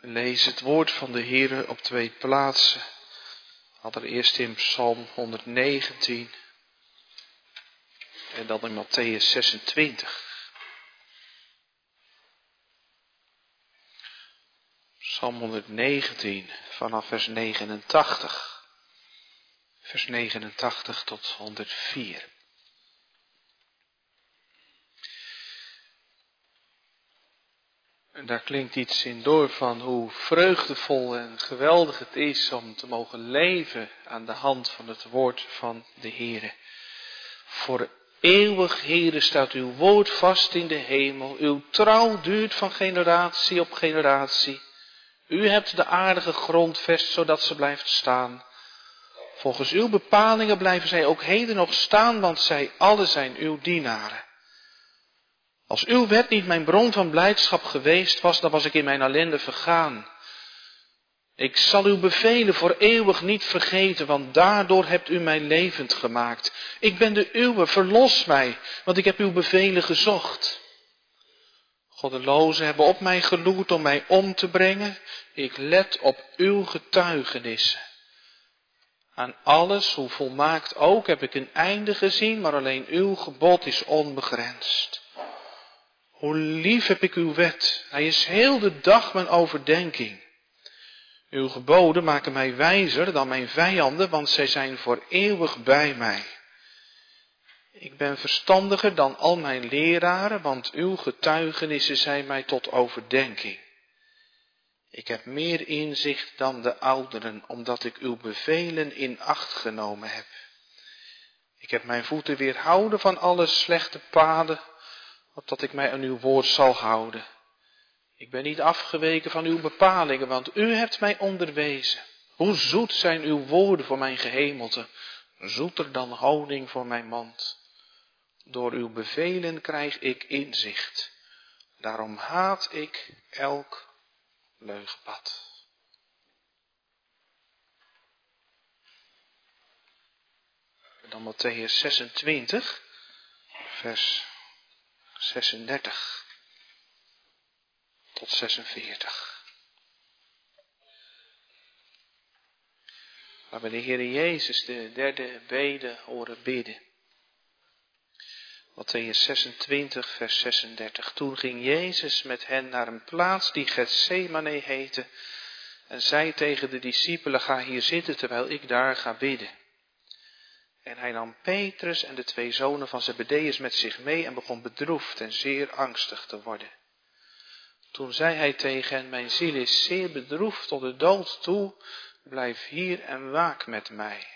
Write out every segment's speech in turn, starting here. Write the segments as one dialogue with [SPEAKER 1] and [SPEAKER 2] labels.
[SPEAKER 1] lees het woord van de Heer op twee plaatsen. Allereerst in Psalm 119 en dan in Matthäus 26. Psalm 119 vanaf vers 89. Vers 89 tot 104. Daar klinkt iets in door van hoe vreugdevol en geweldig het is om te mogen leven aan de hand van het woord van de Heere. Voor eeuwig, Heere, staat uw woord vast in de hemel. Uw trouw duurt van generatie op generatie. U hebt de aardige grondvest zodat ze blijft staan. Volgens uw bepalingen blijven zij ook heden nog staan, want zij alle zijn uw dienaren. Als uw wet niet mijn bron van blijdschap geweest was, dan was ik in mijn ellende vergaan. Ik zal uw bevelen voor eeuwig niet vergeten, want daardoor hebt u mij levend gemaakt. Ik ben de uwe, verlos mij, want ik heb uw bevelen gezocht. Goddelozen hebben op mij geloerd om mij om te brengen. Ik let op uw getuigenissen. Aan alles, hoe volmaakt ook, heb ik een einde gezien, maar alleen uw gebod is onbegrensd. Hoe lief heb ik uw wet. Hij is heel de dag mijn overdenking. Uw geboden maken mij wijzer dan mijn vijanden, want zij zijn voor eeuwig bij mij. Ik ben verstandiger dan al mijn leraren, want uw getuigenissen zijn mij tot overdenking. Ik heb meer inzicht dan de ouderen, omdat ik uw bevelen in acht genomen heb. Ik heb mijn voeten weerhouden van alle slechte paden, opdat ik mij aan uw woord zal houden. Ik ben niet afgeweken van uw bepalingen, want u hebt mij onderwezen. Hoe zoet zijn uw woorden voor mijn gehemelte, zoeter dan honing voor mijn mond. Door uw bevelen krijg ik inzicht. Daarom haat ik elk leugenpad. Dan Matthäus 26, vers 36 tot 46. Waar we de Heer Jezus de derde bede horen bidden. Matthäus 26, vers 36. Toen ging Jezus met hen naar een plaats die Gethsemane heette en zei tegen de discipelen, ga hier zitten terwijl ik daar ga bidden. En hij nam Petrus en de twee zonen van Zebedeus met zich mee en begon bedroefd en zeer angstig te worden. Toen zei hij tegen hen, mijn ziel is zeer bedroefd tot de dood toe, blijf hier en waak met mij.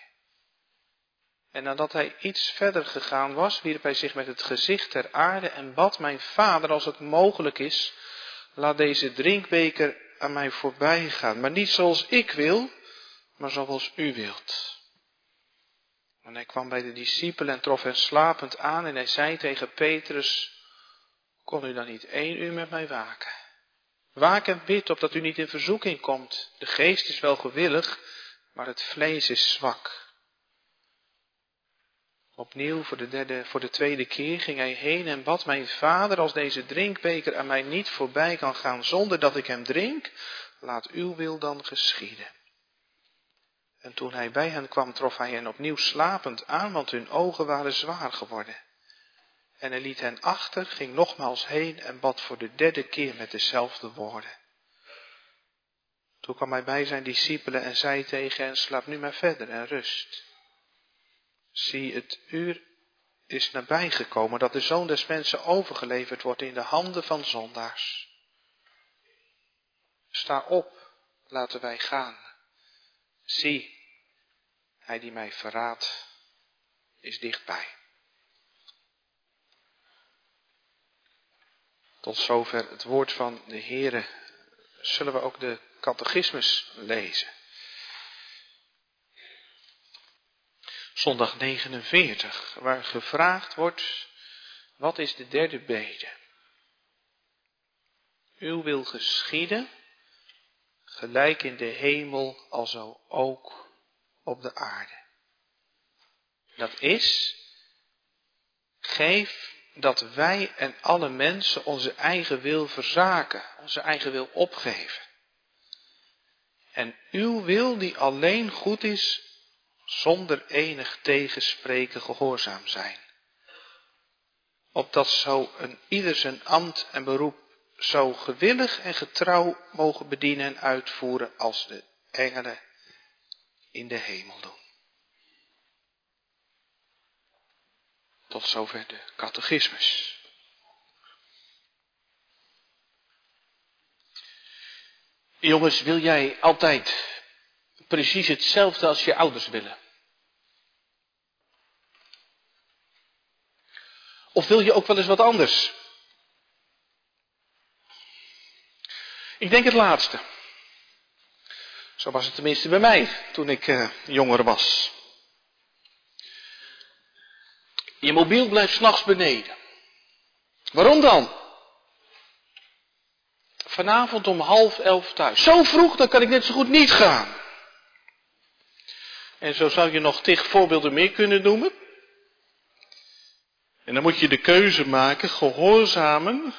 [SPEAKER 1] En nadat hij iets verder gegaan was, wierp hij zich met het gezicht ter aarde en bad mijn vader, als het mogelijk is, laat deze drinkbeker aan mij voorbij gaan, maar niet zoals ik wil, maar zoals u wilt. En hij kwam bij de discipelen en trof hen slapend aan en hij zei tegen Petrus, kon u dan niet één uur met mij waken? Waak en bid opdat u niet in verzoeking komt. De geest is wel gewillig, maar het vlees is zwak. Opnieuw voor de, derde, voor de tweede keer ging hij heen en bad mijn vader, als deze drinkbeker aan mij niet voorbij kan gaan zonder dat ik hem drink, laat uw wil dan geschieden. En toen hij bij hen kwam, trof hij hen opnieuw slapend aan, want hun ogen waren zwaar geworden. En hij liet hen achter, ging nogmaals heen en bad voor de derde keer met dezelfde woorden. Toen kwam hij bij zijn discipelen en zei tegen hen, slaap nu maar verder en rust. Zie, het uur is nabijgekomen dat de zoon des mensen overgeleverd wordt in de handen van zondaars. Sta op, laten wij gaan. Zie, hij die mij verraadt, is dichtbij. Tot zover het woord van de Heere. Zullen we ook de catechismus lezen? Zondag 49, waar gevraagd wordt, wat is de derde bede? Uw wil geschieden, gelijk in de hemel, alzo ook op de aarde. Dat is, geef dat wij en alle mensen onze eigen wil verzaken, onze eigen wil opgeven. En uw wil die alleen goed is, zonder enig tegenspreken gehoorzaam zijn. Opdat zo een ieder zijn ambt en beroep zo gewillig en getrouw mogen bedienen en uitvoeren als de engelen in de hemel doen. Tot zover de catechismus. Jongens, wil jij altijd precies hetzelfde als je ouders willen? Of wil je ook wel eens wat anders? Ik denk het laatste. Zo was het tenminste bij mij toen ik uh, jonger was. Je mobiel blijft s'nachts beneden. Waarom dan? Vanavond om half elf thuis. Zo vroeg, dan kan ik net zo goed niet gaan. En zo zou je nog tig voorbeelden meer kunnen noemen. En dan moet je de keuze maken, gehoorzamen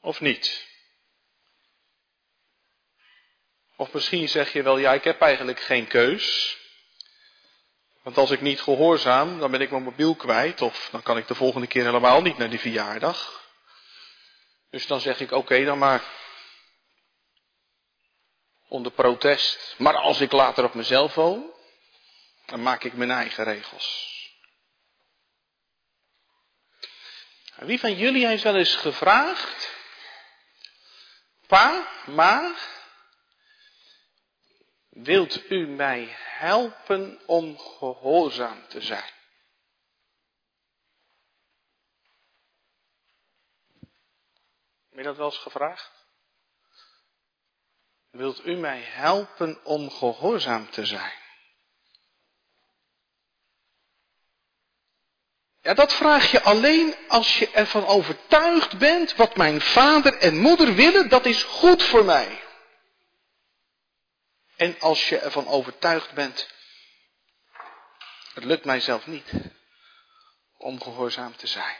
[SPEAKER 1] of niet. Of misschien zeg je wel, ja, ik heb eigenlijk geen keus. Want als ik niet gehoorzaam, dan ben ik mijn mobiel kwijt. Of dan kan ik de volgende keer helemaal niet naar die verjaardag. Dus dan zeg ik, oké, dan maar. Onder protest. Maar als ik later op mezelf woon, dan maak ik mijn eigen regels. Wie van jullie heeft wel eens gevraagd, pa, ma, wilt u mij helpen om gehoorzaam te zijn? Heb je dat wel eens gevraagd? Wilt u mij helpen om gehoorzaam te zijn? Ja, dat vraag je alleen als je ervan overtuigd bent wat mijn vader en moeder willen, dat is goed voor mij. En als je ervan overtuigd bent, het lukt mijzelf niet om gehoorzaam te zijn.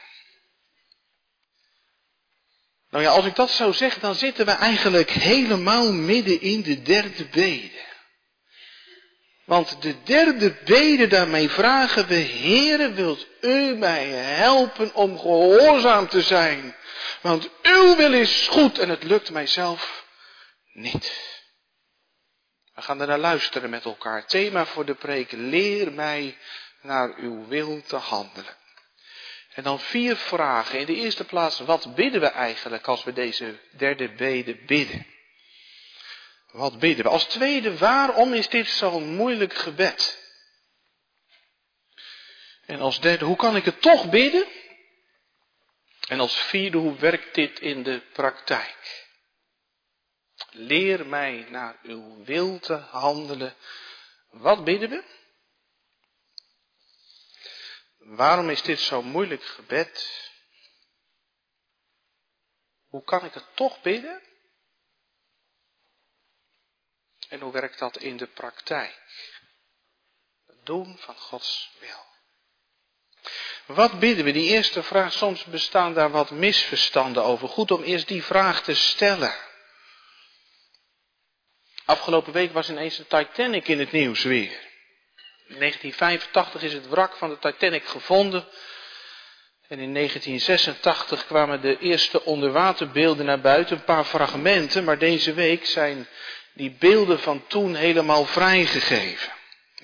[SPEAKER 1] Nou ja, als ik dat zou zeggen, dan zitten we eigenlijk helemaal midden in de derde bede. Want de derde bede, daarmee vragen we, Heere, wilt u mij helpen om gehoorzaam te zijn? Want uw wil is goed en het lukt mijzelf niet. We gaan er naar luisteren met elkaar. Thema voor de preek, leer mij naar uw wil te handelen. En dan vier vragen. In de eerste plaats, wat bidden we eigenlijk als we deze derde bede bidden? Wat bidden we? Als tweede, waarom is dit zo'n moeilijk gebed? En als derde, hoe kan ik het toch bidden? En als vierde, hoe werkt dit in de praktijk? Leer mij naar uw wil te handelen. Wat bidden we? Waarom is dit zo'n moeilijk gebed? Hoe kan ik het toch bidden? En hoe werkt dat in de praktijk? Het doen van Gods wil. Wat bidden we? Die eerste vraag, soms bestaan daar wat misverstanden over. Goed om eerst die vraag te stellen. Afgelopen week was ineens de Titanic in het nieuws weer. In 1985 is het wrak van de Titanic gevonden. En in 1986 kwamen de eerste onderwaterbeelden naar buiten, een paar fragmenten, maar deze week zijn die beelden van toen helemaal vrijgegeven.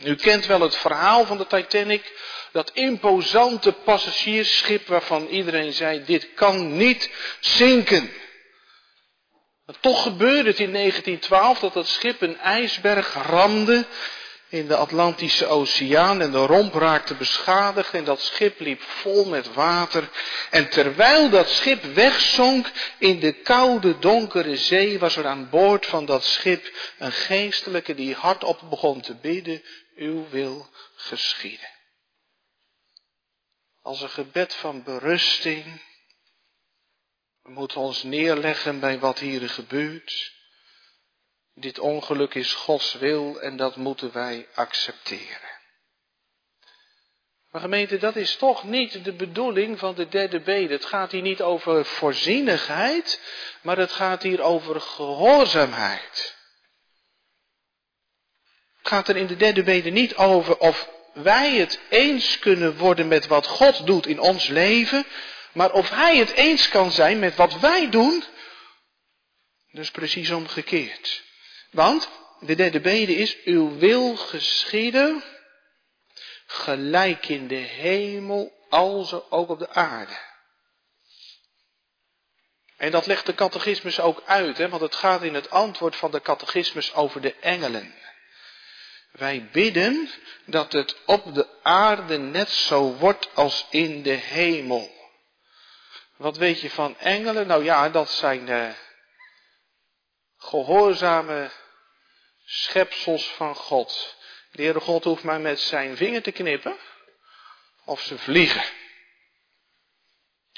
[SPEAKER 1] U kent wel het verhaal van de Titanic, dat imposante passagiersschip waarvan iedereen zei, dit kan niet zinken. Toch gebeurde het in 1912 dat het schip een ijsberg ramde in de Atlantische Oceaan en de romp raakte beschadigd en dat schip liep vol met water. En terwijl dat schip wegzonk in de koude donkere zee was er aan boord van dat schip een geestelijke die hardop begon te bidden, uw wil geschieden. Als een gebed van berusting. We moeten ons neerleggen bij wat hier gebeurt. Dit ongeluk is Gods wil en dat moeten wij accepteren. Maar gemeente, dat is toch niet de bedoeling van de derde bede. Het gaat hier niet over voorzienigheid, maar het gaat hier over gehoorzaamheid. Het gaat er in de derde bede niet over of wij het eens kunnen worden met wat God doet in ons leven, maar of Hij het eens kan zijn met wat wij doen. Dus precies omgekeerd. Want de derde bede is, uw wil geschieden, gelijk in de hemel, alzo ook op de aarde. En dat legt de catechismus ook uit, hè, want het gaat in het antwoord van de catechismus over de engelen. Wij bidden dat het op de aarde net zo wordt als in de hemel. Wat weet je van engelen? Nou ja, dat zijn de gehoorzame schepsels van God. De Heere God hoeft maar met zijn vinger te knippen of ze vliegen.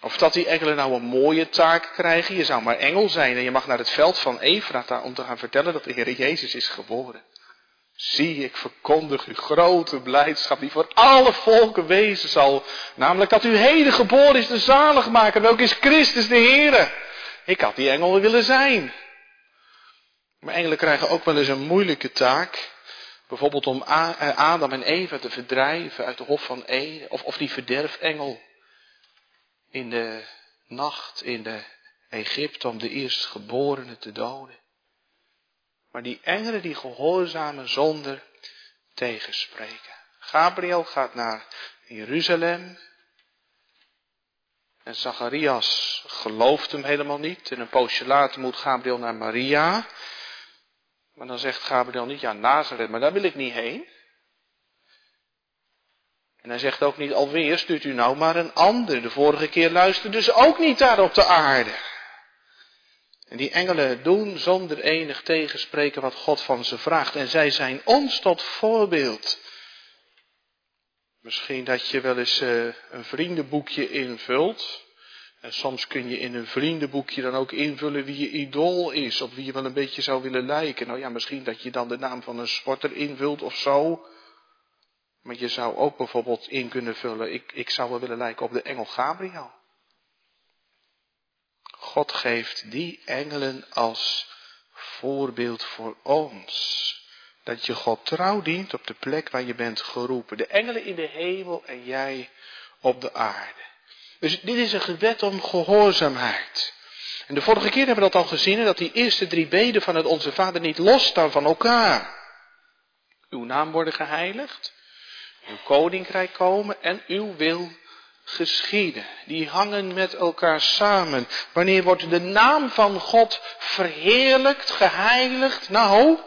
[SPEAKER 1] Of dat die engelen nou een mooie taak krijgen. Je zou maar engel zijn en je mag naar het veld van Efrata om te gaan vertellen dat de Heer Jezus is geboren. Zie, ik verkondig u grote blijdschap die voor alle volken wezen zal. Namelijk dat u heden geboren is de zaligmaker, welke is Christus de Heere. Ik had die engel willen zijn. Maar engelen krijgen ook wel eens een moeilijke taak. Bijvoorbeeld om eh, Adam en Eva te verdrijven uit de hof van Eden. Of, of die verderfengel in de nacht in de Egypte om de eerstgeborene te doden. Maar die engelen die gehoorzamen zonder tegenspreken. Gabriel gaat naar Jeruzalem. En Zacharias gelooft hem helemaal niet. En een poosje later moet Gabriel naar Maria. Maar dan zegt Gabriel niet, ja Nazareth, maar daar wil ik niet heen. En hij zegt ook niet alweer, stuurt u nou maar een ander. De vorige keer luisterde ze ook niet daar op de aarde. En die engelen doen zonder enig tegenspreken wat God van ze vraagt. En zij zijn ons tot voorbeeld. Misschien dat je wel eens uh, een vriendenboekje invult. En soms kun je in een vriendenboekje dan ook invullen wie je idool is. Of wie je wel een beetje zou willen lijken. Nou ja, misschien dat je dan de naam van een sporter invult of zo. Maar je zou ook bijvoorbeeld in kunnen vullen, ik, ik zou wel willen lijken op de engel Gabriel. God geeft die engelen als voorbeeld voor ons. Dat je God trouw dient op de plek waar je bent geroepen. De engelen in de hemel en jij op de aarde. Dus dit is een gebed om gehoorzaamheid. En de vorige keer hebben we dat al gezien, dat die eerste drie beden van het Onze Vader niet losstaan van elkaar. Uw naam worden geheiligd, uw koninkrijk komen en uw wil geschieden. Die hangen met elkaar samen. Wanneer wordt de naam van God verheerlijkt, geheiligd? Nou,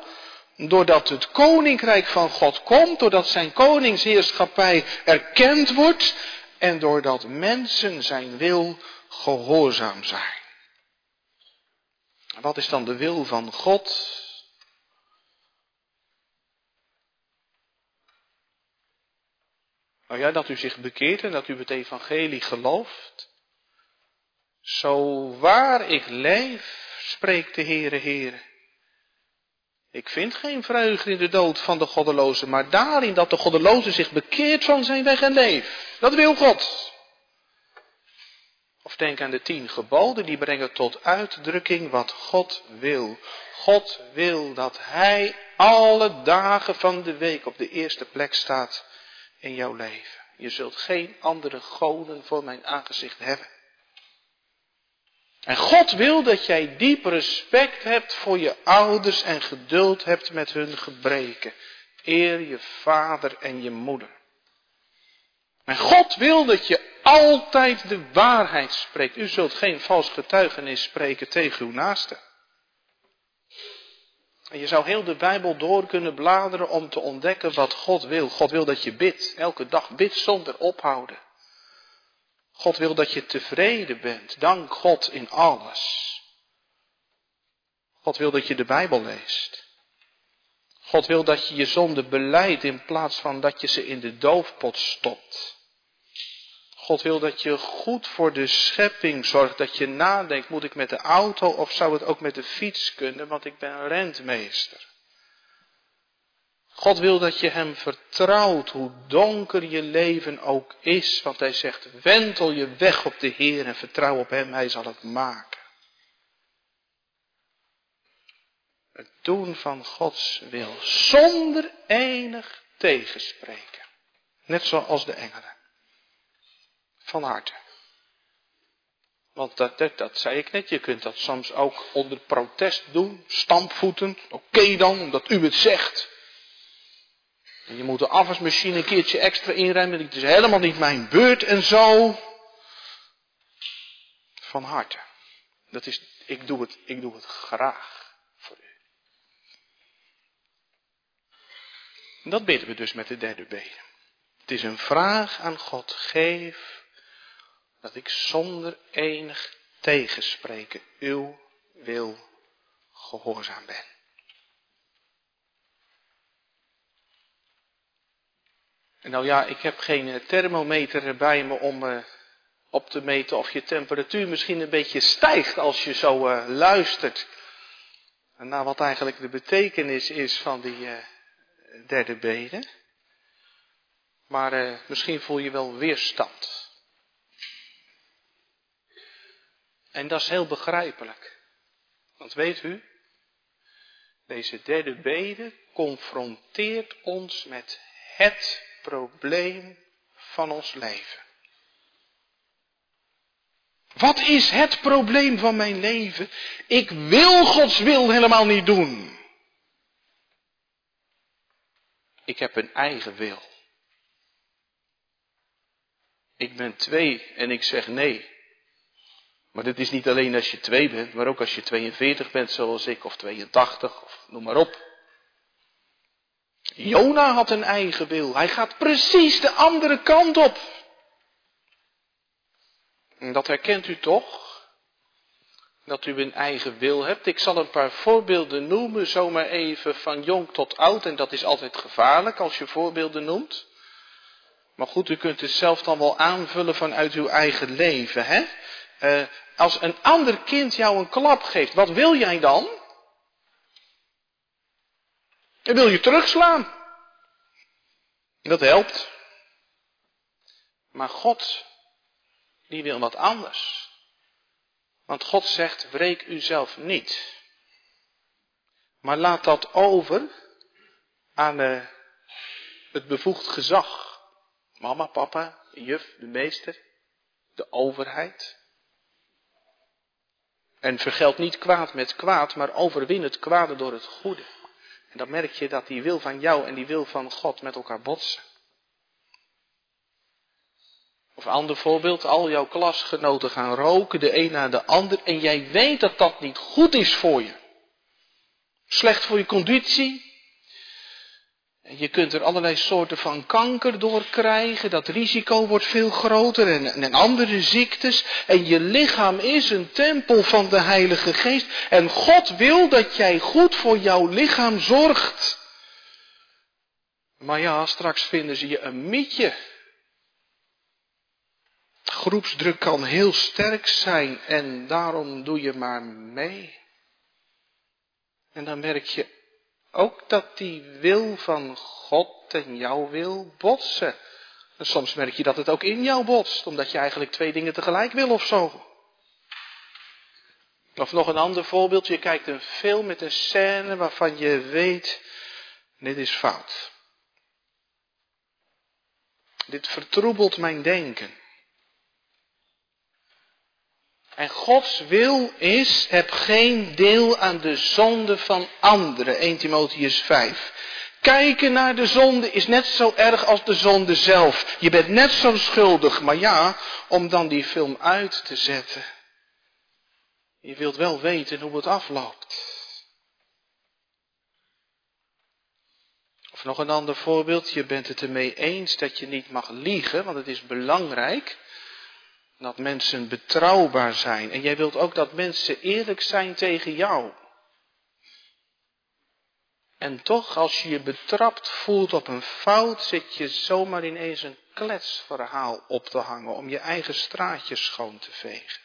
[SPEAKER 1] doordat het koninkrijk van God komt, doordat zijn koningsheerschappij erkend wordt en doordat mensen zijn wil gehoorzaam zijn. Wat is dan de wil van God? Nou ja, dat u zich bekeert en dat u het evangelie gelooft. Zo waar ik leef, spreekt de Heere Heere. Ik vind geen vreugde in de dood van de goddeloze, maar daarin dat de goddeloze zich bekeert van zijn weg en leef. Dat wil God. Of denk aan de tien geboden, die brengen tot uitdrukking wat God wil. God wil dat Hij alle dagen van de week op de eerste plek staat in jouw leven. Je zult geen andere goden voor mijn aangezicht hebben. En God wil dat jij diep respect hebt voor je ouders en geduld hebt met hun gebreken. Eer je vader en je moeder. En God wil dat je altijd de waarheid spreekt. U zult geen vals getuigenis spreken tegen uw naaste. En je zou heel de Bijbel door kunnen bladeren om te ontdekken wat God wil. God wil dat je bidt, elke dag bidt zonder ophouden. God wil dat je tevreden bent, dank God in alles. God wil dat je de Bijbel leest. God wil dat je je zonde beleidt in plaats van dat je ze in de doofpot stopt. God wil dat je goed voor de schepping zorgt, dat je nadenkt, moet ik met de auto of zou het ook met de fiets kunnen, want ik ben rentmeester. God wil dat je Hem vertrouwt, hoe donker je leven ook is, want Hij zegt, wentel je weg op de Heer en vertrouw op Hem, Hij zal het maken. Het doen van Gods wil, zonder enig tegenspreken. Net zoals de engelen. Van harte. Want dat, dat, zei ik net, je kunt dat soms ook onder protest doen, stampvoeten. Oké dan, omdat u het zegt. En je moet de afwasmachine een keertje extra inruimen, het is helemaal niet mijn beurt en zo. Van harte. Dat is, ik doe het, ik doe het graag voor u. dat bidden we dus met de derde beden. Het is een vraag aan God, geef dat ik zonder enig tegenspreken uw wil gehoorzaam ben. En nou ja, ik heb geen thermometer bij me om uh, op te meten of je temperatuur misschien een beetje stijgt als je zo uh, luistert. Naar wat eigenlijk de betekenis is van die derde bede. Maar misschien voel je wel weerstand. En dat is heel begrijpelijk. Want weet u, deze derde bede confronteert ons met het probleem van ons leven. Wat is het probleem van mijn leven? Ik wil Gods wil helemaal niet doen. Ik heb een eigen wil. Ik ben twee en ik zeg nee. Maar dit is niet alleen als je twee bent, maar ook als je 42 bent zoals ik, of 82, of noem maar op. Jona had een eigen wil. Hij gaat precies de andere kant op. En dat herkent u toch? Dat u een eigen wil hebt. Ik zal een paar voorbeelden noemen, zomaar even van jong tot oud. En dat is altijd gevaarlijk als je voorbeelden noemt. Maar goed, u kunt het zelf dan wel aanvullen vanuit uw eigen leven, hè? Uh, als een ander kind jou een klap geeft, wat wil jij dan? Dan wil je terugslaan. Dat helpt. Maar God, die wil wat anders. Want God zegt, wreek uzelf niet. Maar laat dat over aan uh, het bevoegd gezag. Mama, papa, juf, de meester, de overheid. En vergeld niet kwaad met kwaad, maar overwin het kwade door het goede. En dan merk je dat die wil van jou en die wil van God met elkaar botsen. Of ander voorbeeld, al jouw klasgenoten gaan roken, de een na de ander, en jij weet dat dat niet goed is voor je. Slecht voor je conditie, je kunt er allerlei soorten van kanker door krijgen. Dat risico wordt veel groter en, andere ziektes. En je lichaam is een tempel van de Heilige Geest. En God wil dat jij goed voor jouw lichaam zorgt. Maar ja, straks vinden ze je een mietje. Groepsdruk kan heel sterk zijn en daarom doe je maar mee. En dan merk je ook dat die wil van God en jouw wil botsen. En soms merk je dat het ook in jou botst, omdat je eigenlijk twee dingen tegelijk wil of zo. Of nog een ander voorbeeld, je kijkt een film met een scène waarvan je weet, dit is fout. Dit vertroebelt mijn denken. En Gods wil is, heb geen deel aan de zonde van anderen. 1 Timotheus 5. Kijken naar de zonde is net zo erg als de zonde zelf. Je bent net zo schuldig, maar ja, om dan die film uit te zetten. Je wilt wel weten hoe het afloopt. Of nog een ander voorbeeld, je bent het ermee eens dat je niet mag liegen, want het is belangrijk. Dat mensen betrouwbaar zijn. En jij wilt ook dat mensen eerlijk zijn tegen jou. En toch, als je je betrapt voelt op een fout, zit je zomaar ineens een kletsverhaal op te hangen om je eigen straatje schoon te vegen.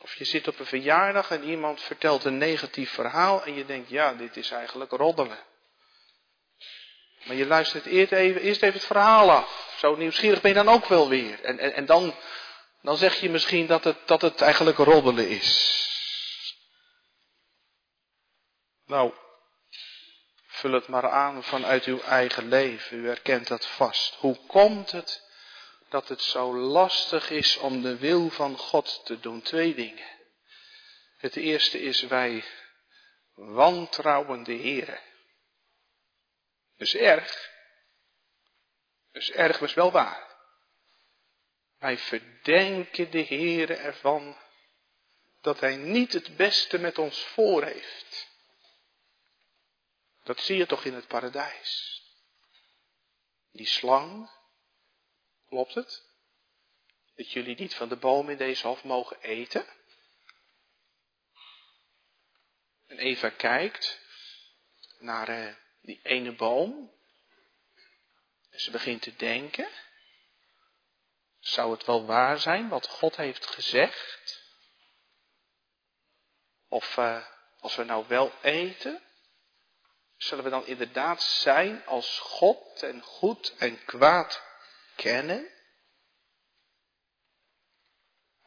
[SPEAKER 1] Of je zit op een verjaardag en iemand vertelt een negatief verhaal en je denkt, ja, dit is eigenlijk roddelen. Maar je luistert eerst even, eerst even het verhaal af. Zo nieuwsgierig ben je dan ook wel weer. En, en, en dan, dan zeg je misschien dat het, dat het eigenlijk roddelen is. Nou, vul het maar aan vanuit uw eigen leven. U herkent dat vast. Hoe komt het dat het zo lastig is om de wil van God te doen? Twee dingen. Het eerste is wij wantrouwen de Heere. Is erg. Is erg, is wel waar. Wij verdenken de Heere ervan dat Hij niet het beste met ons voor heeft. Dat zie je toch in het paradijs. Die slang, klopt het? Dat jullie niet van de boom in deze hof mogen eten? En Eva kijkt naar uh, die ene boom. En ze begint te denken. Zou het wel waar zijn wat God heeft gezegd? Of uh, als we nou wel eten, zullen we dan inderdaad zijn als God en goed en kwaad kennen?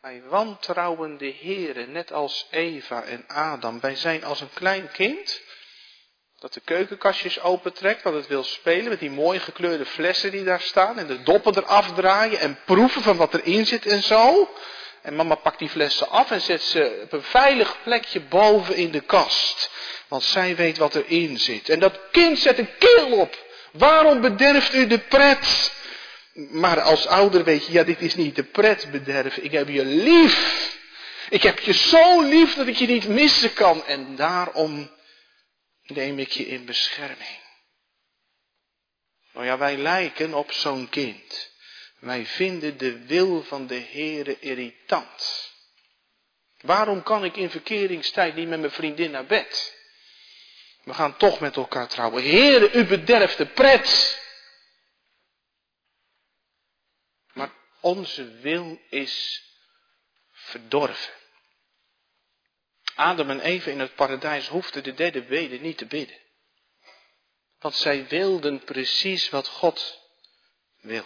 [SPEAKER 1] Wij wantrouwen de Heere, net als Eva en Adam. Wij zijn als een klein kind dat de keukenkastjes opentrekt, dat het wil spelen met die mooie gekleurde flessen die daar staan en de doppen eraf draaien en proeven van wat erin zit en zo. En mama pakt die flessen af en zet ze op een veilig plekje boven in de kast. Want zij weet wat erin zit. En dat kind zet een keel op. Waarom bederft u de pret? Maar als ouder weet je, ja, dit is niet de pret bederven. Ik heb je lief. Ik heb je zo lief dat ik je niet missen kan. En daarom neem ik je in bescherming. Nou ja, wij lijken op zo'n kind. Wij vinden de wil van de Heere irritant. Waarom kan ik in verkeringstijd niet met mijn vriendin naar bed? We gaan toch met elkaar trouwen. Heere, u bederft de pret. Maar onze wil is verdorven. Adam en Eva in het paradijs hoefden de derde weder niet te bidden. Want zij wilden precies wat God wil.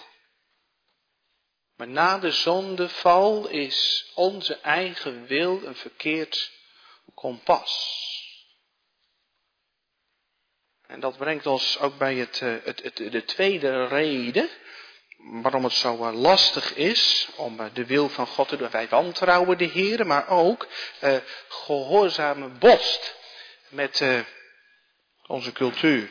[SPEAKER 1] Maar na de zondeval is onze eigen wil een verkeerd kompas. En dat brengt ons ook bij het, eh, het, het, de tweede reden waarom het zo eh, lastig is om eh, de wil van God te doen. Wij wantrouwen de Heer, maar ook uh, gehoorzame bost met onze cultuur.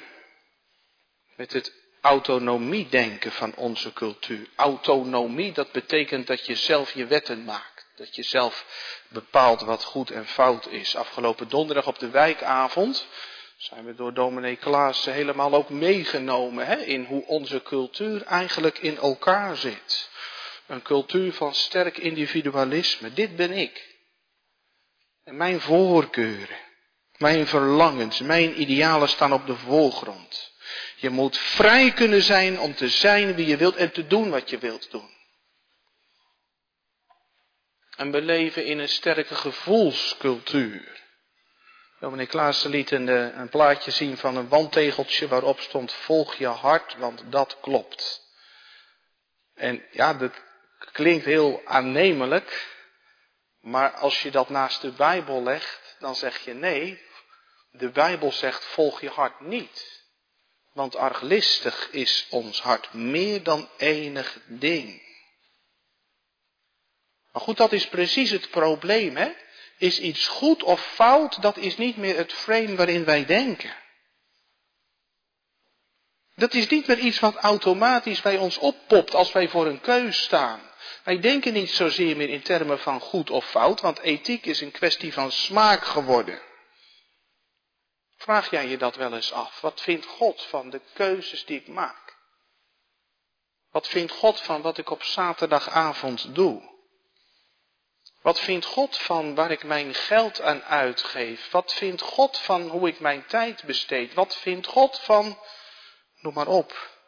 [SPEAKER 1] Met het autonomie-denken van onze cultuur. Autonomie, dat betekent dat je zelf je wetten maakt. Dat je zelf bepaalt wat goed en fout is. Afgelopen donderdag op de wijkavond zijn we door dominee Klaas helemaal ook meegenomen hè, in hoe onze cultuur eigenlijk in elkaar zit. Een cultuur van sterk individualisme. Dit ben ik. En mijn voorkeuren, mijn verlangens, mijn idealen staan op de voorgrond. Je moet vrij kunnen zijn om te zijn wie je wilt en te doen wat je wilt doen. En we leven in een sterke gevoelscultuur. Dominee Klaassen liet een, eh, een plaatje zien van een wandtegeltje waarop stond volg je hart, want dat klopt. En ja, dat klinkt heel aannemelijk, maar als je dat naast de Bijbel legt, dan zeg je nee, de Bijbel zegt volg je hart niet. Want arglistig is ons hart meer dan enig ding. Maar goed, dat is precies het probleem, hè? Is iets goed of fout, dat is niet meer het frame waarin wij denken. Dat is niet meer iets wat automatisch bij ons oppopt als wij voor een keus staan. Wij denken niet zozeer meer in termen van goed of fout, want ethiek is een kwestie van smaak geworden. Vraag jij je dat wel eens af? Wat vindt God van de keuzes die ik maak? Wat vindt God van wat ik op zaterdagavond doe? Wat vindt God van waar ik mijn geld aan uitgeef? Wat vindt God van hoe ik mijn tijd besteed? Wat vindt God van, noem maar op.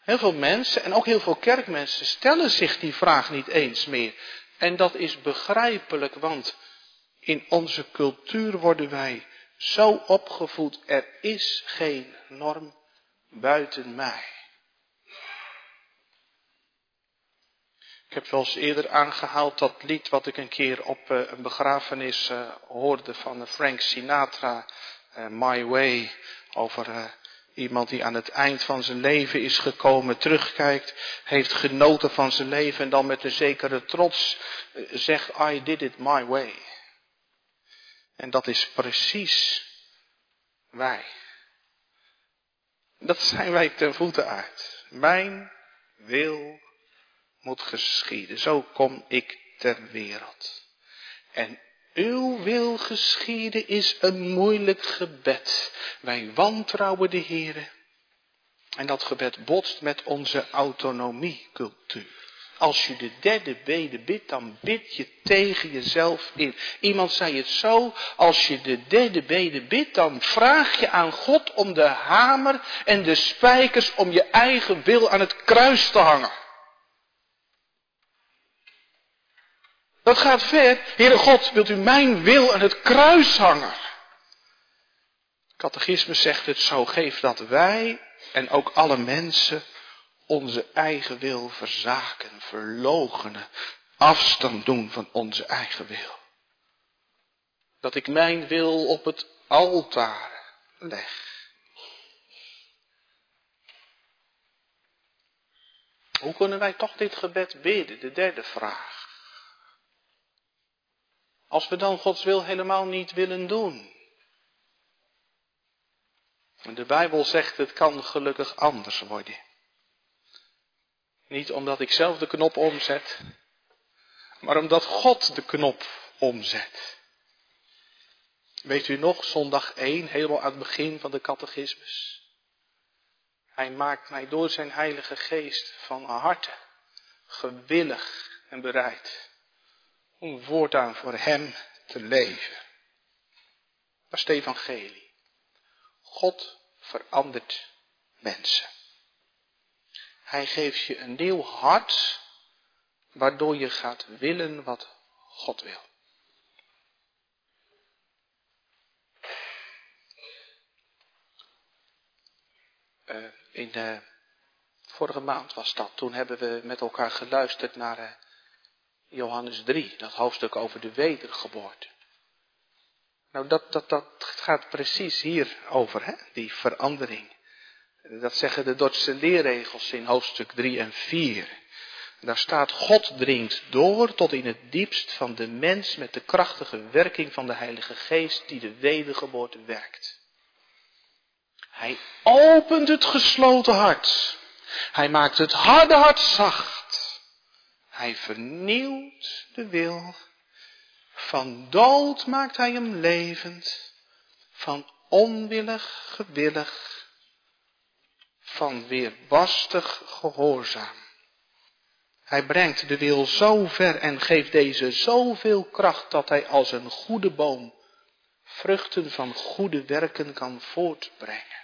[SPEAKER 1] Heel veel mensen en ook heel veel kerkmensen stellen zich die vraag niet eens meer. En dat is begrijpelijk, want in onze cultuur worden wij zo opgevoed, er is geen norm buiten mij. Ik heb eens eerder aangehaald dat lied wat ik een keer op uh, een begrafenis uh, hoorde van Frank Sinatra. My Way over iemand die aan het eind van zijn leven is gekomen, terugkijkt, heeft genoten van zijn leven en dan met een zekere trots zegt I did it my way. En dat is precies wij. Dat zijn wij ten voeten uit. Mijn wil moet geschieden. Zo kom ik ter wereld. En uw wil geschieden is een moeilijk gebed. Wij wantrouwen de Heere. En dat gebed botst met onze autonomiecultuur. Als je de derde bede bidt, dan bid je tegen jezelf in. Iemand zei het zo, als je de derde bede bidt, dan vraag je aan God om de hamer en de spijkers om je eigen wil aan het kruis te hangen. Dat gaat ver. Heere God, wilt u mijn wil aan het kruis hangen? Catechisme zegt het zo, geef dat wij en ook alle mensen onze eigen wil verzaken, verlogenen, afstand doen van onze eigen wil. Dat ik mijn wil op het altaar leg. Hoe kunnen wij toch dit gebed bidden? De derde vraag. Als we dan Gods wil helemaal niet willen doen. De Bijbel zegt het kan gelukkig anders worden. Niet omdat ik zelf de knop omzet, maar omdat God de knop omzet. Weet u nog, zondag 1, helemaal aan het begin van de catechismus. Hij maakt mij door zijn heilige geest van harte gewillig en bereid om voortaan voor hem te leven. Dat is het evangelie. God verandert mensen. Hij geeft je een nieuw hart, waardoor je gaat willen wat God wil. Uh, in de vorige maand was dat. Toen hebben we met elkaar geluisterd naar uh, Johannes 3, dat hoofdstuk over de wedergeboorte. Nou, dat, dat, dat gaat precies hier over, hè? die verandering. Dat zeggen de Dordtse leerregels in hoofdstuk 3 en 4. Daar staat, God dringt door tot in het diepst van de mens met de krachtige werking van de Heilige Geest die de wedergeboorte werkt. Hij opent het gesloten hart. Hij maakt het harde hart zacht. Hij vernieuwt de wil. Van dood maakt hij hem levend. Van onwillig gewillig van weerbarstig gehoorzaam. Hij brengt de wil zo ver en geeft deze zoveel kracht dat hij als een goede boom vruchten van goede werken kan voortbrengen.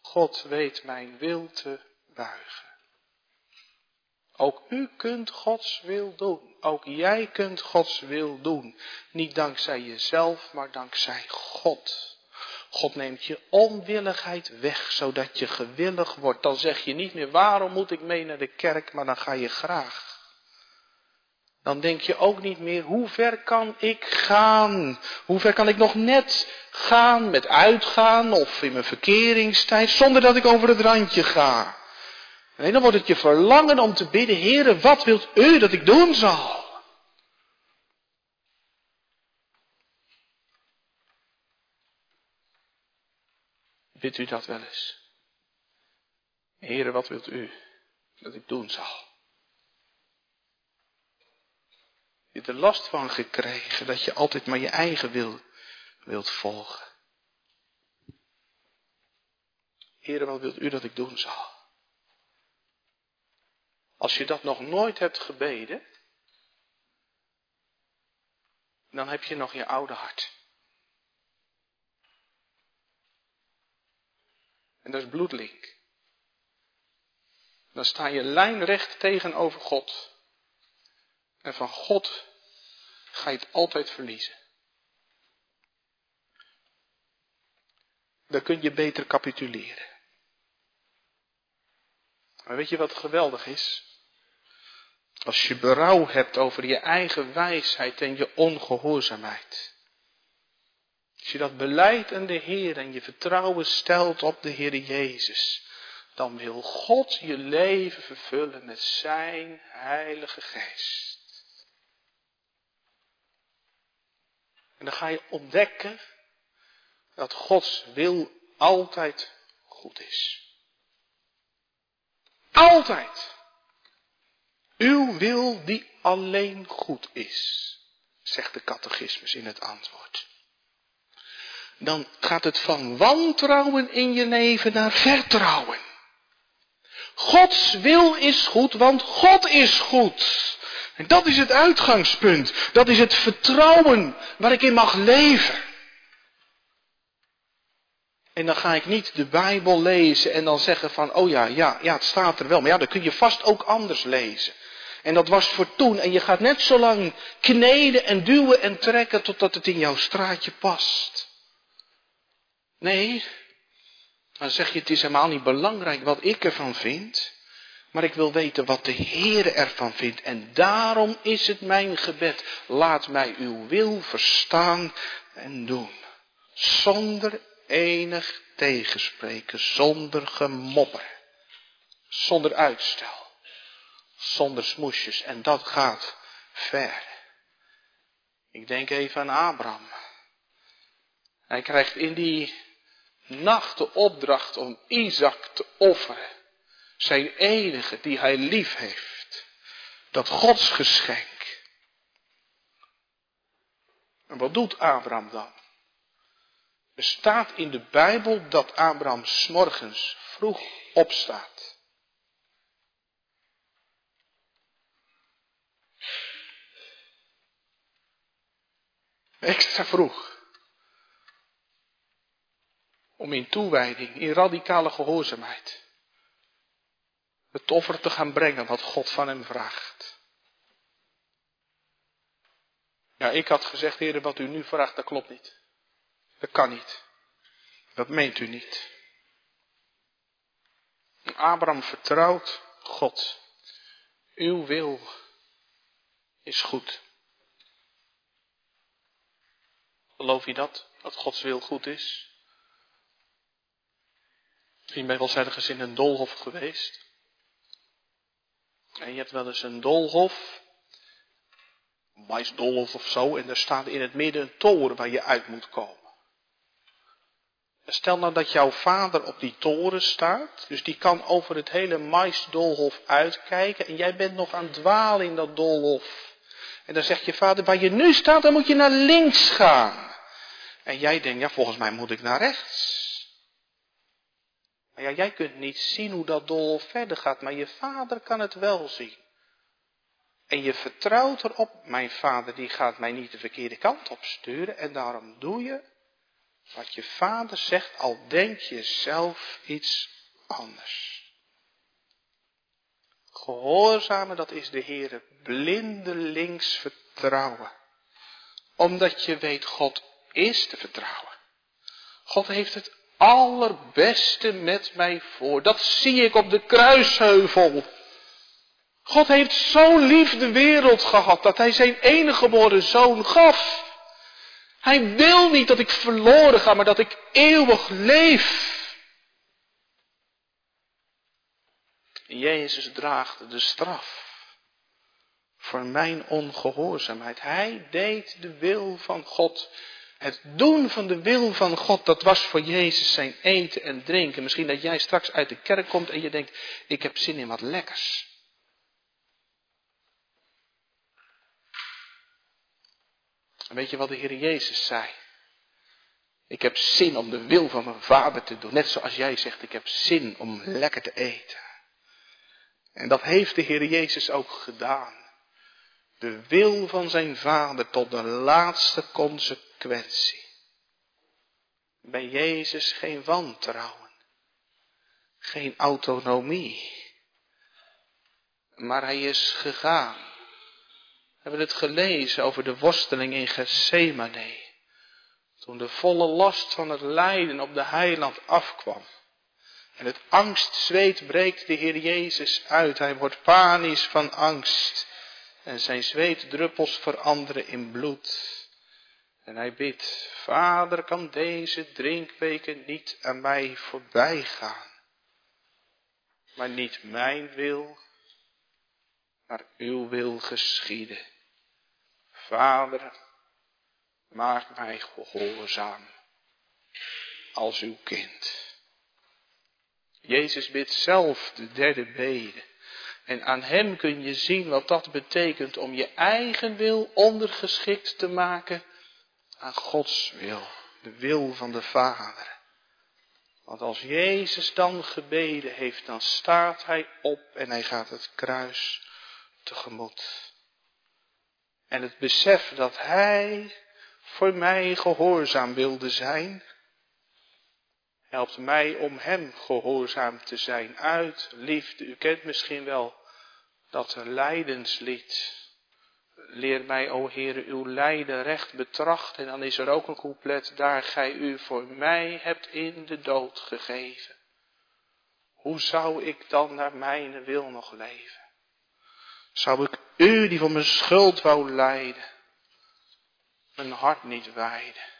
[SPEAKER 1] God weet mijn wil te buigen. Ook u kunt Gods wil doen. Ook jij kunt Gods wil doen. Niet dankzij jezelf, maar dankzij God. God neemt je onwilligheid weg, zodat je gewillig wordt. Dan zeg je niet meer, waarom moet ik mee naar de kerk, maar dan ga je graag. Dan denk je ook niet meer, hoe ver kan ik gaan? Hoe ver kan ik nog net gaan met uitgaan of in mijn verkeringstijd, zonder dat ik over het randje ga? Nee, dan wordt het je verlangen om te bidden, Heere, wat wilt u dat ik doen zal? Bidt u dat wel eens? Heere, wat wilt u dat ik doen zal? Je hebt er last van gekregen dat je altijd maar je eigen wil wilt volgen. Heere, wat wilt u dat ik doen zal? Als je dat nog nooit hebt gebeden, dan heb je nog je oude hart. En dat is bloedlink. Dan sta je lijnrecht tegenover God. En van God ga je het altijd verliezen. Dan kun je beter capituleren. Maar weet je wat geweldig is? Als je berouw hebt over je eigen wijsheid en je ongehoorzaamheid. Als je dat beleidt aan de Heer en je vertrouwen stelt op de Heer Jezus, dan wil God je leven vervullen met Zijn Heilige Geest. En dan ga je ontdekken dat Gods wil altijd goed is. Altijd. Uw wil die alleen goed is, zegt de catechismus in het antwoord. Dan gaat het van wantrouwen in je leven naar vertrouwen. Gods wil is goed, want God is goed. En dat is het uitgangspunt. Dat is het vertrouwen waar ik in mag leven. En dan ga ik niet de Bijbel lezen en dan zeggen van, oh ja, ja, ja, het staat er wel. Maar ja, dan kun je vast ook anders lezen. En dat was voor toen. En je gaat net zo lang kneden en duwen en trekken totdat het in jouw straatje past. Nee, dan zeg je het is helemaal niet belangrijk wat ik ervan vind. Maar ik wil weten wat de Heer ervan vindt. En daarom is het mijn gebed. Laat mij uw wil verstaan en doen. Zonder enig tegenspreken, zonder gemopper, zonder uitstel, zonder smoesjes. En dat gaat ver. Ik denk even aan Abraham. Hij krijgt in die nacht de opdracht om Isaac te offeren. Zijn enige die hij lief heeft. Dat Gods geschenk. En wat doet Abraham dan? Er staat in de Bijbel dat Abraham morgens vroeg opstaat. Extra vroeg. Om in toewijding, in radicale gehoorzaamheid, het offer te gaan brengen wat God van hem vraagt. Ja, ik had gezegd, heren, wat u nu vraagt, dat klopt niet. Dat kan niet. Dat meent u niet. Abraham vertrouwt God. Uw wil is goed. Geloof je dat? Dat Gods wil goed is? Misschien ben je wel eens in een dolhof geweest. En je hebt wel eens een dolhof. Een maisdolhof of zo. En daar staat in het midden een toren waar je uit moet komen. Stel nou dat jouw vader op die toren staat, dus die kan over het hele maisdolhof uitkijken en jij bent nog aan het dwalen in dat dolhof. En dan zegt je vader, waar je nu staat, dan moet je naar links gaan. En jij denkt, ja volgens mij moet ik naar rechts. Maar ja, jij kunt niet zien hoe dat dolhof verder gaat, maar je vader kan het wel zien. En je vertrouwt erop, mijn vader die gaat mij niet de verkeerde kant op sturen en daarom doe je wat je vader zegt, al denk je zelf iets anders. Gehoorzamen, dat is de Heere blindelings vertrouwen. Omdat je weet, God is te vertrouwen. God heeft het allerbeste met mij voor. Dat zie ik op de kruisheuvel. God heeft zo lief de wereld gehad dat hij zijn enige geboren zoon gaf. Hij wil niet dat ik verloren ga, maar dat ik eeuwig leef. Jezus draagt de straf voor mijn ongehoorzaamheid. Hij deed de wil van God. Het doen van de wil van God, dat was voor Jezus zijn eten en drinken. Misschien dat jij straks uit de kerk komt en je denkt, ik heb zin in wat lekkers. weet je wat de Heer Jezus zei? Ik heb zin om de wil van mijn vader te doen. Net zoals jij zegt, ik heb zin om lekker te eten. En dat heeft de Heer Jezus ook gedaan. De wil van zijn vader tot de laatste consequentie. Bij Jezus geen wantrouwen. Geen autonomie. Maar hij is gegaan hebben het gelezen over de worsteling in Gethsemane. Toen de volle last van het lijden op de heiland afkwam. En het angstzweet breekt de Heer Jezus uit. Hij wordt panisch van angst. En zijn zweetdruppels veranderen in bloed. En hij bidt, Vader, kan deze drinkweken niet aan mij voorbij gaan. Maar niet mijn wil, maar uw wil geschieden. Vader, maak mij gehoorzaam als uw kind. Jezus bidt zelf de derde bede. En aan hem kun je zien wat dat betekent om je eigen wil ondergeschikt te maken aan Gods wil, de wil van de Vader. Want als Jezus dan gebeden heeft, dan staat hij op en hij gaat het kruis tegemoet. En het besef dat hij voor mij gehoorzaam wilde zijn, helpt mij om hem gehoorzaam te zijn uit liefde. U kent misschien wel dat lijdenslied. Leer mij, o Heere, uw lijden recht betrachten. En dan is er ook een couplet, daar gij u voor mij hebt in de dood gegeven. Hoe zou ik dan naar mijn wil nog leven? Zou ik u, die voor mijn schuld wou lijden, mijn hart niet wijden?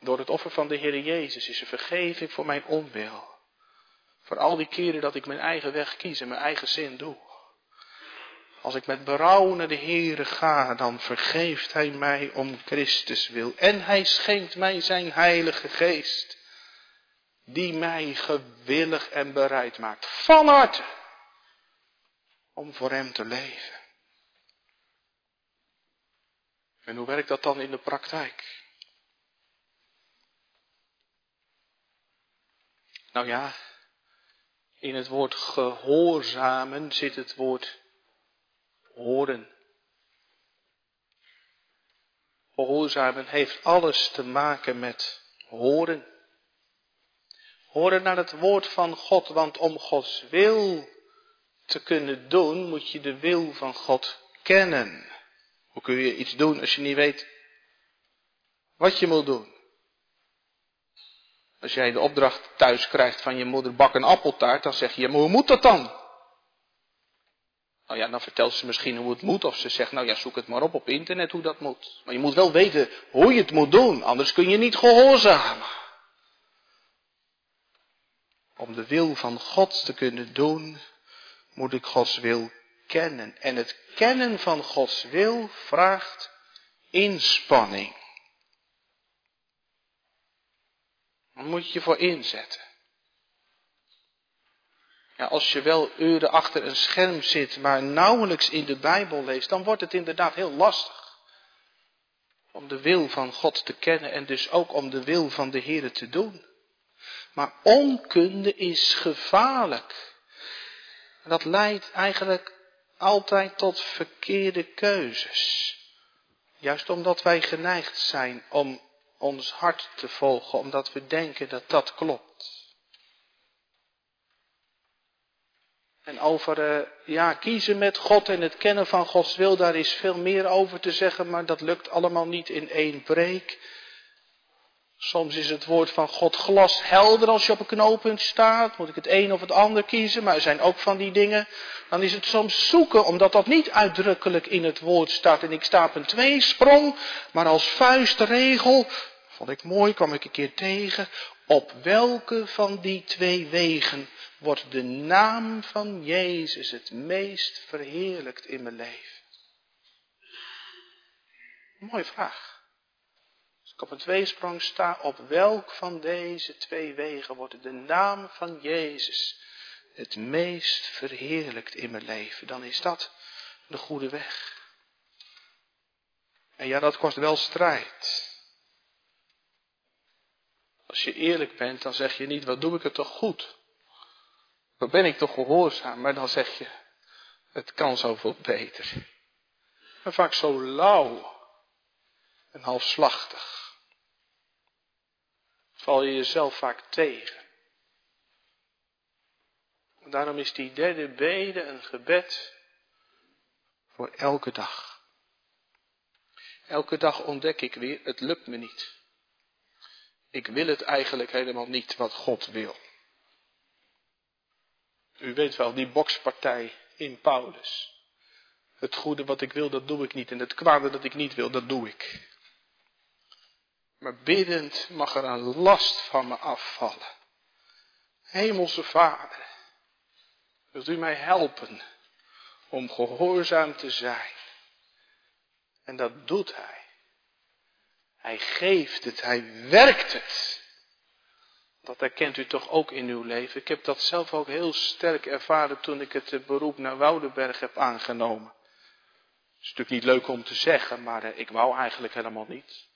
[SPEAKER 1] Door het offer van de Heer Jezus is er vergeving voor mijn onwil. Voor al die keren dat ik mijn eigen weg kies en mijn eigen zin doe. Als ik met berouw naar de Heere ga, dan vergeeft Hij mij om Christus wil. En Hij schenkt mij zijn heilige geest. Die mij gewillig en bereid maakt. Van harte. Om voor Hem te leven. En hoe werkt dat dan in de praktijk? Nou ja, in het woord gehoorzamen zit het woord horen. Gehoorzamen heeft alles te maken met horen. Horen naar het woord van God, want om Gods wil te kunnen doen, moet je de wil van God kennen. Hoe kun je iets doen als je niet weet wat je moet doen? Als jij de opdracht thuis krijgt van je moeder bak een appeltaart, dan zeg je, maar hoe moet dat dan? Nou ja, dan vertelt ze misschien hoe het moet. Of ze zegt, nou ja, zoek het maar op op internet hoe dat moet. Maar je moet wel weten hoe je het moet doen, anders kun je niet gehoorzamen. Om de wil van God te kunnen doen, moet ik Gods wil kennen. En het kennen van Gods wil vraagt inspanning. Daar moet je je voor inzetten. Ja, als je wel uren achter een scherm zit, maar nauwelijks in de Bijbel leest, dan wordt het inderdaad heel lastig. Om de wil van God te kennen en dus ook om de wil van de Heer te doen. Maar onkunde is gevaarlijk. Dat leidt eigenlijk altijd tot verkeerde keuzes. Juist omdat wij geneigd zijn om ons hart te volgen, omdat we denken dat dat klopt. En over uh, ja, kiezen met God en het kennen van Gods wil, daar is veel meer over te zeggen, maar dat lukt allemaal niet in één preek. Soms is het woord van God glashelder als je op een knooppunt staat. Moet ik het een of het ander kiezen? Maar er zijn ook van die dingen. Dan is het soms zoeken, omdat dat niet uitdrukkelijk in het woord staat. En ik sta op een tweesprong, maar als vuistregel Vond ik mooi, kwam ik een keer tegen. Op welke van die twee wegen wordt de naam van Jezus het meest verheerlijkt in mijn leven? Mooie vraag. Op een tweesprong sta, op welk van deze twee wegen wordt de naam van Jezus het meest verheerlijkt in mijn leven? Dan is dat de goede weg. En ja, dat kost wel strijd. Als je eerlijk bent, dan zeg je niet, wat doe ik het toch goed? Wat ben ik toch gehoorzaam? Maar dan zeg je, het kan zoveel beter. Maar vaak zo lauw en halfslachtig. Val je jezelf vaak tegen. Daarom is die derde bede een gebed voor elke dag. Elke dag ontdek ik weer, het lukt me niet. Ik wil het eigenlijk helemaal niet wat God wil. U weet wel, die bokspartij in Paulus. Het goede wat ik wil, dat doe ik niet. En het kwade dat ik niet wil, dat doe ik. Maar biddend mag er een last van me afvallen. Hemelse Vader, wilt u mij helpen om gehoorzaam te zijn? En dat doet Hij. Hij geeft het, Hij werkt het. Dat herkent u toch ook in uw leven. Ik heb dat zelf ook heel sterk ervaren toen ik het beroep naar Woudenberg heb aangenomen. Het is natuurlijk niet leuk om te zeggen, maar eh, ik wou eigenlijk helemaal niet.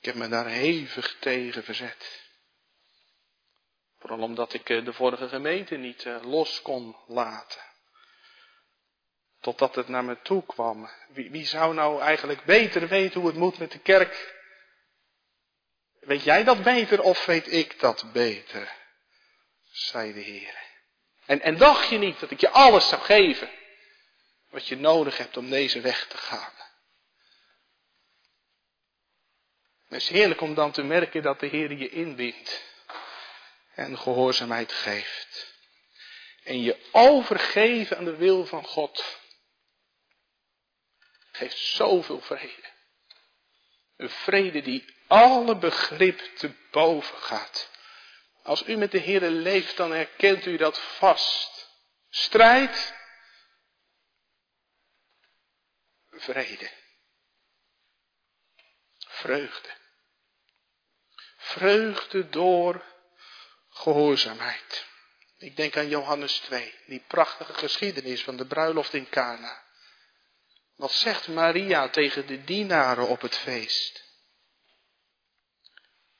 [SPEAKER 1] Ik heb me daar hevig tegen verzet. Vooral omdat ik eh, de vorige gemeente niet eh, los kon laten. Totdat het naar me toe kwam. Wie, wie zou nou eigenlijk beter weten hoe het moet met de kerk? Weet jij dat beter of weet ik dat beter? zei de Heer. En, en dacht je niet dat ik je alles zou geven wat je nodig hebt om deze weg te gaan? Het is heerlijk om dan te merken dat de Heer je inwint en gehoorzaamheid geeft. En je overgeven aan de wil van God geeft zoveel vrede. Een vrede die alle begrip te boven gaat. Als u met de Heer leeft, dan herkent u dat vast. Strijd, vrede, vreugde. Vreugde door gehoorzaamheid. Ik denk aan Johannes 2, die prachtige geschiedenis van de bruiloft in Cana. Wat zegt Maria tegen de dienaren op het feest?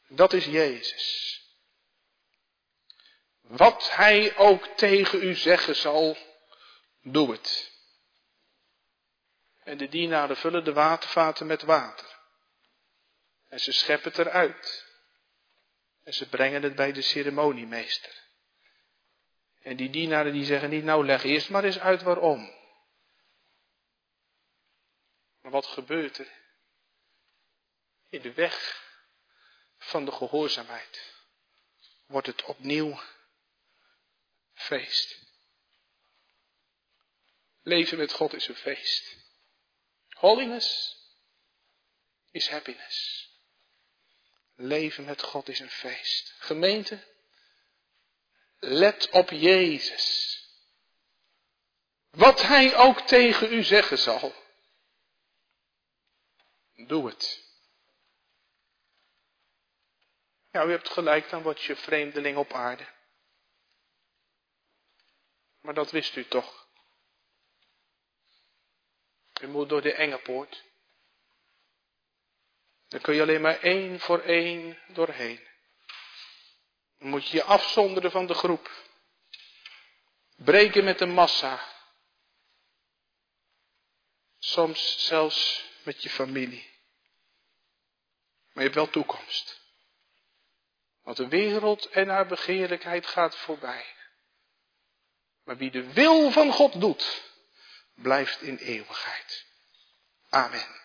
[SPEAKER 1] Dat is Jezus. Wat hij ook tegen u zeggen zal, doe het. En de dienaren vullen de watervaten met water. En ze scheppen het eruit. En ze brengen het bij de ceremoniemeester. En die dienaren die zeggen niet, nou leg eerst maar eens uit waarom. Maar wat gebeurt er? In de weg van de gehoorzaamheid wordt het opnieuw feest. Leven met God is een feest. Holiness is happiness. Leven met God is een feest. Gemeente, let op Jezus. Wat Hij ook tegen u zeggen zal. Doe het. Ja, u hebt gelijk, dan word je vreemdeling op aarde. Maar dat wist u toch. U moet door de enge poort. Dan kun je alleen maar één voor één doorheen. Dan moet je je afzonderen van de groep. Breken met de massa. Soms zelfs met je familie. Maar je hebt wel toekomst. Want de wereld en haar begeerlijkheid gaat voorbij. Maar wie de wil van God doet, blijft in eeuwigheid. Amen.